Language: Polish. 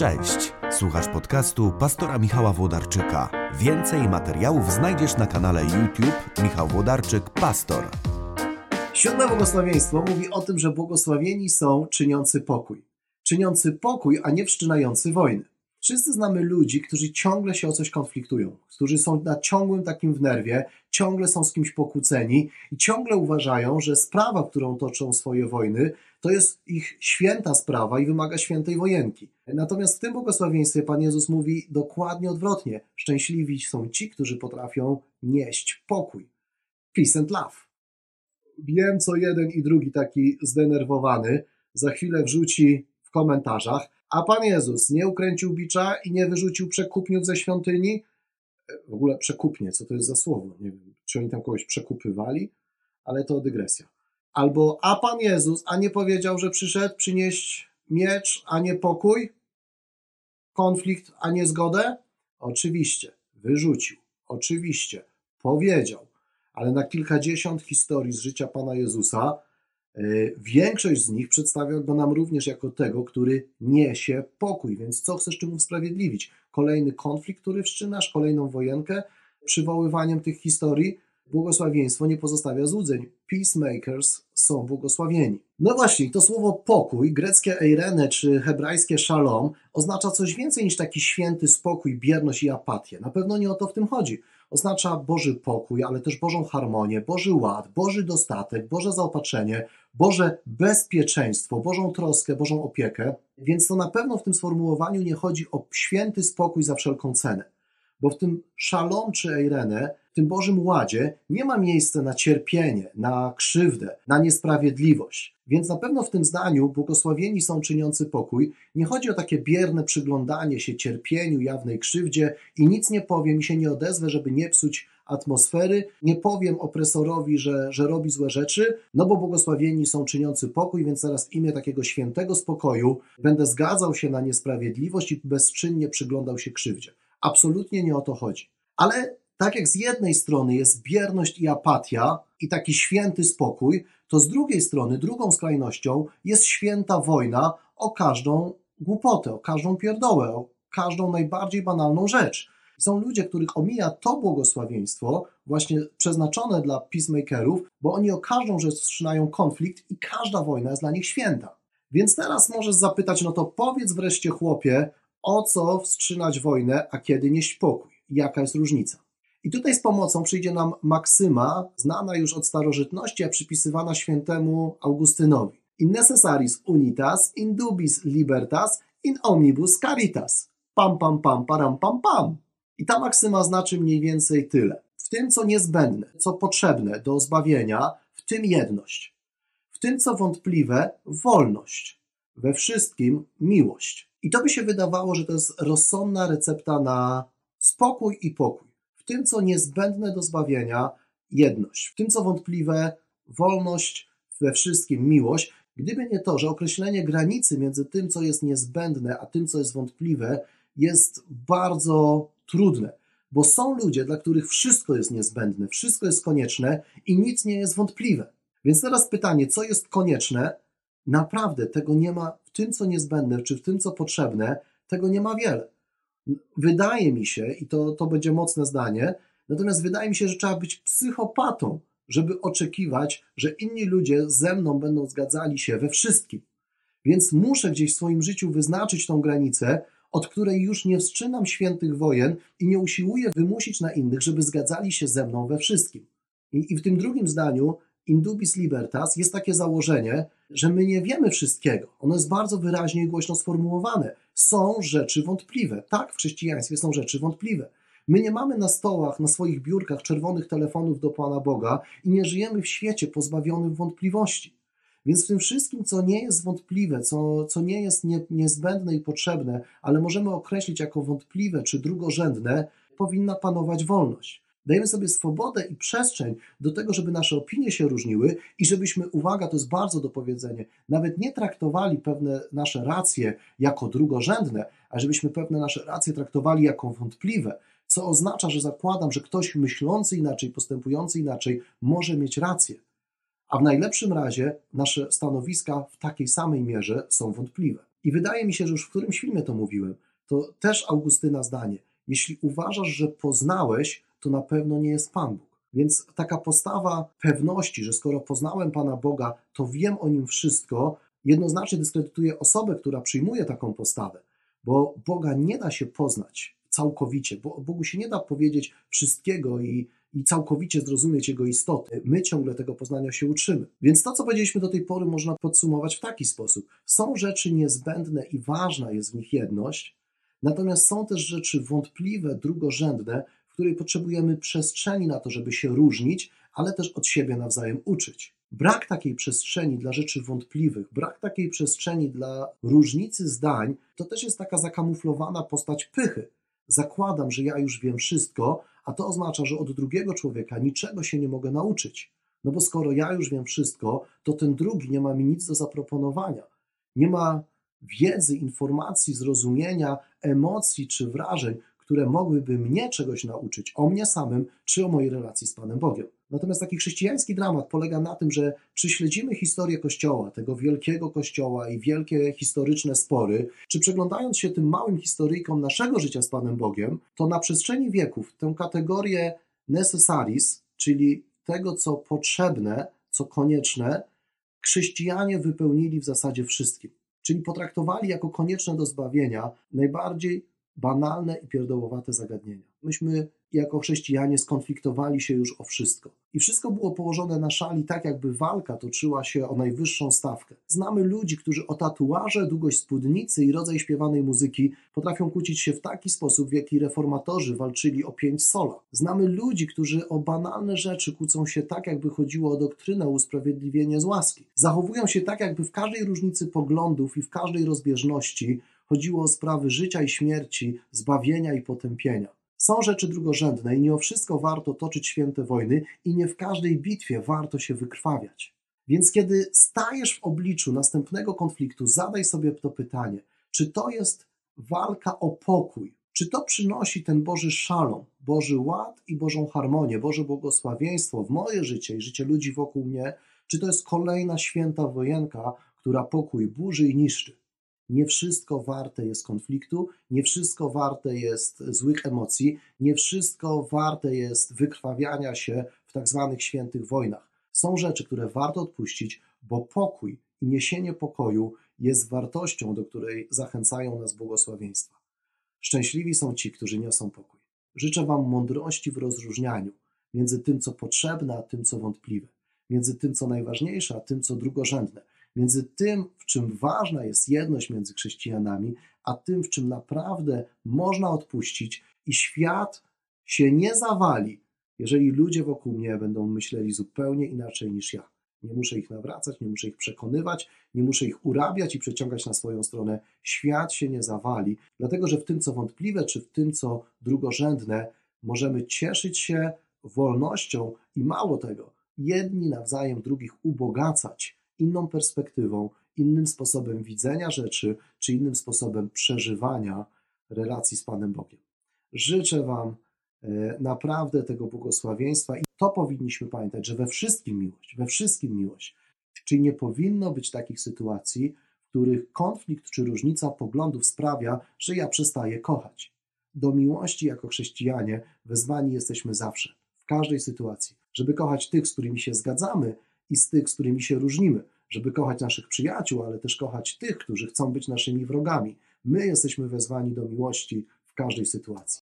Cześć, słuchasz podcastu pastora Michała Włodarczyka. Więcej materiałów znajdziesz na kanale YouTube Michał Włodarczyk Pastor. Siódme błogosławieństwo mówi o tym, że błogosławieni są czyniący pokój. Czyniący pokój, a nie wszczynający wojny. Wszyscy znamy ludzi, którzy ciągle się o coś konfliktują, którzy są na ciągłym takim w nerwie, ciągle są z kimś pokłóceni i ciągle uważają, że sprawa, którą toczą swoje wojny, to jest ich święta sprawa i wymaga świętej wojenki. Natomiast w tym błogosławieństwie Pan Jezus mówi dokładnie odwrotnie. Szczęśliwi są ci, którzy potrafią nieść pokój. Peace and love. Wiem, co jeden i drugi taki zdenerwowany za chwilę wrzuci w komentarzach, a Pan Jezus nie ukręcił bicza i nie wyrzucił przekupniów ze świątyni? W ogóle przekupnie, co to jest za słowo? Nie wiem, czy oni tam kogoś przekupywali, ale to dygresja. Albo, a Pan Jezus, a nie powiedział, że przyszedł przynieść miecz, a nie pokój? Konflikt, a nie zgodę? Oczywiście, wyrzucił, oczywiście, powiedział, ale na kilkadziesiąt historii z życia Pana Jezusa, większość z nich przedstawia go nam również jako tego, który niesie pokój. Więc co chcesz czym usprawiedliwić? Kolejny konflikt, który wszczynasz, kolejną wojenkę, przywoływaniem tych historii? błogosławieństwo nie pozostawia złudzeń. Peacemakers są błogosławieni. No właśnie, to słowo pokój, greckie eirene czy hebrajskie shalom, oznacza coś więcej niż taki święty spokój, bierność i apatię. Na pewno nie o to w tym chodzi. Oznacza Boży pokój, ale też Bożą harmonię, Boży ład, Boży dostatek, Boże zaopatrzenie, Boże bezpieczeństwo, Bożą troskę, Bożą opiekę. Więc to na pewno w tym sformułowaniu nie chodzi o święty spokój za wszelką cenę. Bo w tym szalom czy eirene tym Bożym ładzie nie ma miejsca na cierpienie, na krzywdę, na niesprawiedliwość. Więc na pewno w tym zdaniu błogosławieni są czyniący pokój. Nie chodzi o takie bierne przyglądanie się cierpieniu, jawnej krzywdzie i nic nie powiem i się nie odezwę, żeby nie psuć atmosfery. Nie powiem opresorowi, że, że robi złe rzeczy, no bo błogosławieni są czyniący pokój, więc zaraz w imię takiego świętego spokoju będę zgadzał się na niesprawiedliwość i bezczynnie przyglądał się krzywdzie. Absolutnie nie o to chodzi. Ale tak jak z jednej strony jest bierność i apatia i taki święty spokój, to z drugiej strony, drugą skrajnością jest święta wojna o każdą głupotę, o każdą pierdołę, o każdą najbardziej banalną rzecz. Są ludzie, których omija to błogosławieństwo, właśnie przeznaczone dla peacemakerów, bo oni o każdą rzecz wstrzymają konflikt i każda wojna jest dla nich święta. Więc teraz możesz zapytać, no to powiedz wreszcie chłopie, o co wstrzymać wojnę, a kiedy nieść pokój? Jaka jest różnica? I tutaj z pomocą przyjdzie nam maksyma, znana już od starożytności, a przypisywana świętemu Augustynowi. In necessaris unitas, in dubis libertas, in omnibus caritas. Pam, pam, pam, param, pam, pam. I ta maksyma znaczy mniej więcej tyle. W tym, co niezbędne, co potrzebne do zbawienia, w tym jedność. W tym, co wątpliwe, wolność. We wszystkim miłość. I to by się wydawało, że to jest rozsądna recepta na spokój i pokój tym, co niezbędne do zbawienia, jedność. W tym, co wątpliwe, wolność, we wszystkim miłość. Gdyby nie to, że określenie granicy między tym, co jest niezbędne, a tym, co jest wątpliwe, jest bardzo trudne, bo są ludzie, dla których wszystko jest niezbędne, wszystko jest konieczne i nic nie jest wątpliwe. Więc teraz pytanie, co jest konieczne? Naprawdę tego nie ma w tym, co niezbędne, czy w tym, co potrzebne, tego nie ma wiele. Wydaje mi się, i to, to będzie mocne zdanie, natomiast wydaje mi się, że trzeba być psychopatą, żeby oczekiwać, że inni ludzie ze mną będą zgadzali się we wszystkim. Więc muszę gdzieś w swoim życiu wyznaczyć tą granicę, od której już nie wstrzymam świętych wojen i nie usiłuję wymusić na innych, żeby zgadzali się ze mną we wszystkim. I, i w tym drugim zdaniu Indubis Libertas jest takie założenie, że my nie wiemy wszystkiego. Ono jest bardzo wyraźnie i głośno sformułowane. Są rzeczy wątpliwe. Tak, w chrześcijaństwie są rzeczy wątpliwe. My nie mamy na stołach, na swoich biurkach czerwonych telefonów do Pana Boga i nie żyjemy w świecie pozbawionym wątpliwości. Więc w tym wszystkim, co nie jest wątpliwe, co, co nie jest nie, niezbędne i potrzebne, ale możemy określić jako wątpliwe czy drugorzędne, powinna panować wolność. Dajemy sobie swobodę i przestrzeń do tego, żeby nasze opinie się różniły i żebyśmy, uwaga, to jest bardzo do powiedzenia, nawet nie traktowali pewne nasze racje jako drugorzędne, a żebyśmy pewne nasze racje traktowali jako wątpliwe, co oznacza, że zakładam, że ktoś myślący inaczej, postępujący inaczej może mieć rację. A w najlepszym razie nasze stanowiska w takiej samej mierze są wątpliwe. I wydaje mi się, że już w którymś filmie to mówiłem, to też Augustyna zdanie. Jeśli uważasz, że poznałeś, to na pewno nie jest Pan Bóg. Więc taka postawa pewności, że skoro poznałem Pana Boga, to wiem o nim wszystko, jednoznacznie dyskredytuje osobę, która przyjmuje taką postawę, bo Boga nie da się poznać całkowicie, bo Bogu się nie da powiedzieć wszystkiego i, i całkowicie zrozumieć Jego istoty. My ciągle tego poznania się uczymy. Więc to, co powiedzieliśmy do tej pory, można podsumować w taki sposób. Są rzeczy niezbędne i ważna jest w nich jedność, natomiast są też rzeczy wątpliwe, drugorzędne, której potrzebujemy przestrzeni na to, żeby się różnić, ale też od siebie nawzajem uczyć. Brak takiej przestrzeni dla rzeczy wątpliwych, brak takiej przestrzeni dla różnicy zdań, to też jest taka zakamuflowana postać pychy. Zakładam, że ja już wiem wszystko, a to oznacza, że od drugiego człowieka niczego się nie mogę nauczyć. No bo skoro ja już wiem wszystko, to ten drugi nie ma mi nic do zaproponowania. Nie ma wiedzy, informacji, zrozumienia, emocji czy wrażeń, które mogłyby mnie czegoś nauczyć o mnie samym czy o mojej relacji z Panem Bogiem. Natomiast taki chrześcijański dramat polega na tym, że czy śledzimy historię Kościoła, tego wielkiego Kościoła i wielkie historyczne spory, czy przeglądając się tym małym historyjkom naszego życia z Panem Bogiem, to na przestrzeni wieków tę kategorię necessaris, czyli tego, co potrzebne, co konieczne, chrześcijanie wypełnili w zasadzie wszystkim. Czyli potraktowali jako konieczne do zbawienia najbardziej banalne i pierdołowate zagadnienia. Myśmy jako chrześcijanie skonfliktowali się już o wszystko. I wszystko było położone na szali tak, jakby walka toczyła się o najwyższą stawkę. Znamy ludzi, którzy o tatuaże, długość spódnicy i rodzaj śpiewanej muzyki potrafią kłócić się w taki sposób, w jaki reformatorzy walczyli o pięć sola. Znamy ludzi, którzy o banalne rzeczy kłócą się tak, jakby chodziło o doktrynę usprawiedliwienie z łaski. Zachowują się tak, jakby w każdej różnicy poglądów i w każdej rozbieżności chodziło o sprawy życia i śmierci, zbawienia i potępienia. Są rzeczy drugorzędne i nie o wszystko warto toczyć święte wojny i nie w każdej bitwie warto się wykrwawiać. Więc kiedy stajesz w obliczu następnego konfliktu, zadaj sobie to pytanie, czy to jest walka o pokój, czy to przynosi ten Boży szalom, Boży ład i Bożą harmonię, Boże błogosławieństwo w moje życie i życie ludzi wokół mnie, czy to jest kolejna święta wojenka, która pokój burzy i niszczy. Nie wszystko warte jest konfliktu, nie wszystko warte jest złych emocji, nie wszystko warte jest wykrwawiania się w tak zwanych świętych wojnach. Są rzeczy, które warto odpuścić, bo pokój i niesienie pokoju jest wartością, do której zachęcają nas błogosławieństwa. Szczęśliwi są ci, którzy niosą pokój. Życzę Wam mądrości w rozróżnianiu między tym, co potrzebne, a tym, co wątpliwe, między tym, co najważniejsze, a tym, co drugorzędne między tym, w czym ważna jest jedność między chrześcijanami, a tym, w czym naprawdę można odpuścić i świat się nie zawali, jeżeli ludzie wokół mnie będą myśleli zupełnie inaczej niż ja. Nie muszę ich nawracać, nie muszę ich przekonywać, nie muszę ich urabiać i przeciągać na swoją stronę. Świat się nie zawali, dlatego że w tym, co wątpliwe, czy w tym, co drugorzędne, możemy cieszyć się wolnością i mało tego, jedni nawzajem drugich ubogacać inną perspektywą, innym sposobem widzenia rzeczy, czy innym sposobem przeżywania relacji z Panem Bogiem. Życzę Wam e, naprawdę tego błogosławieństwa i to powinniśmy pamiętać, że we wszystkim miłość, we wszystkim miłość. Czyli nie powinno być takich sytuacji, w których konflikt czy różnica poglądów sprawia, że ja przestaję kochać. Do miłości jako chrześcijanie wezwani jesteśmy zawsze, w każdej sytuacji, żeby kochać tych, z którymi się zgadzamy, i z tych, z którymi się różnimy, żeby kochać naszych przyjaciół, ale też kochać tych, którzy chcą być naszymi wrogami. My jesteśmy wezwani do miłości w każdej sytuacji.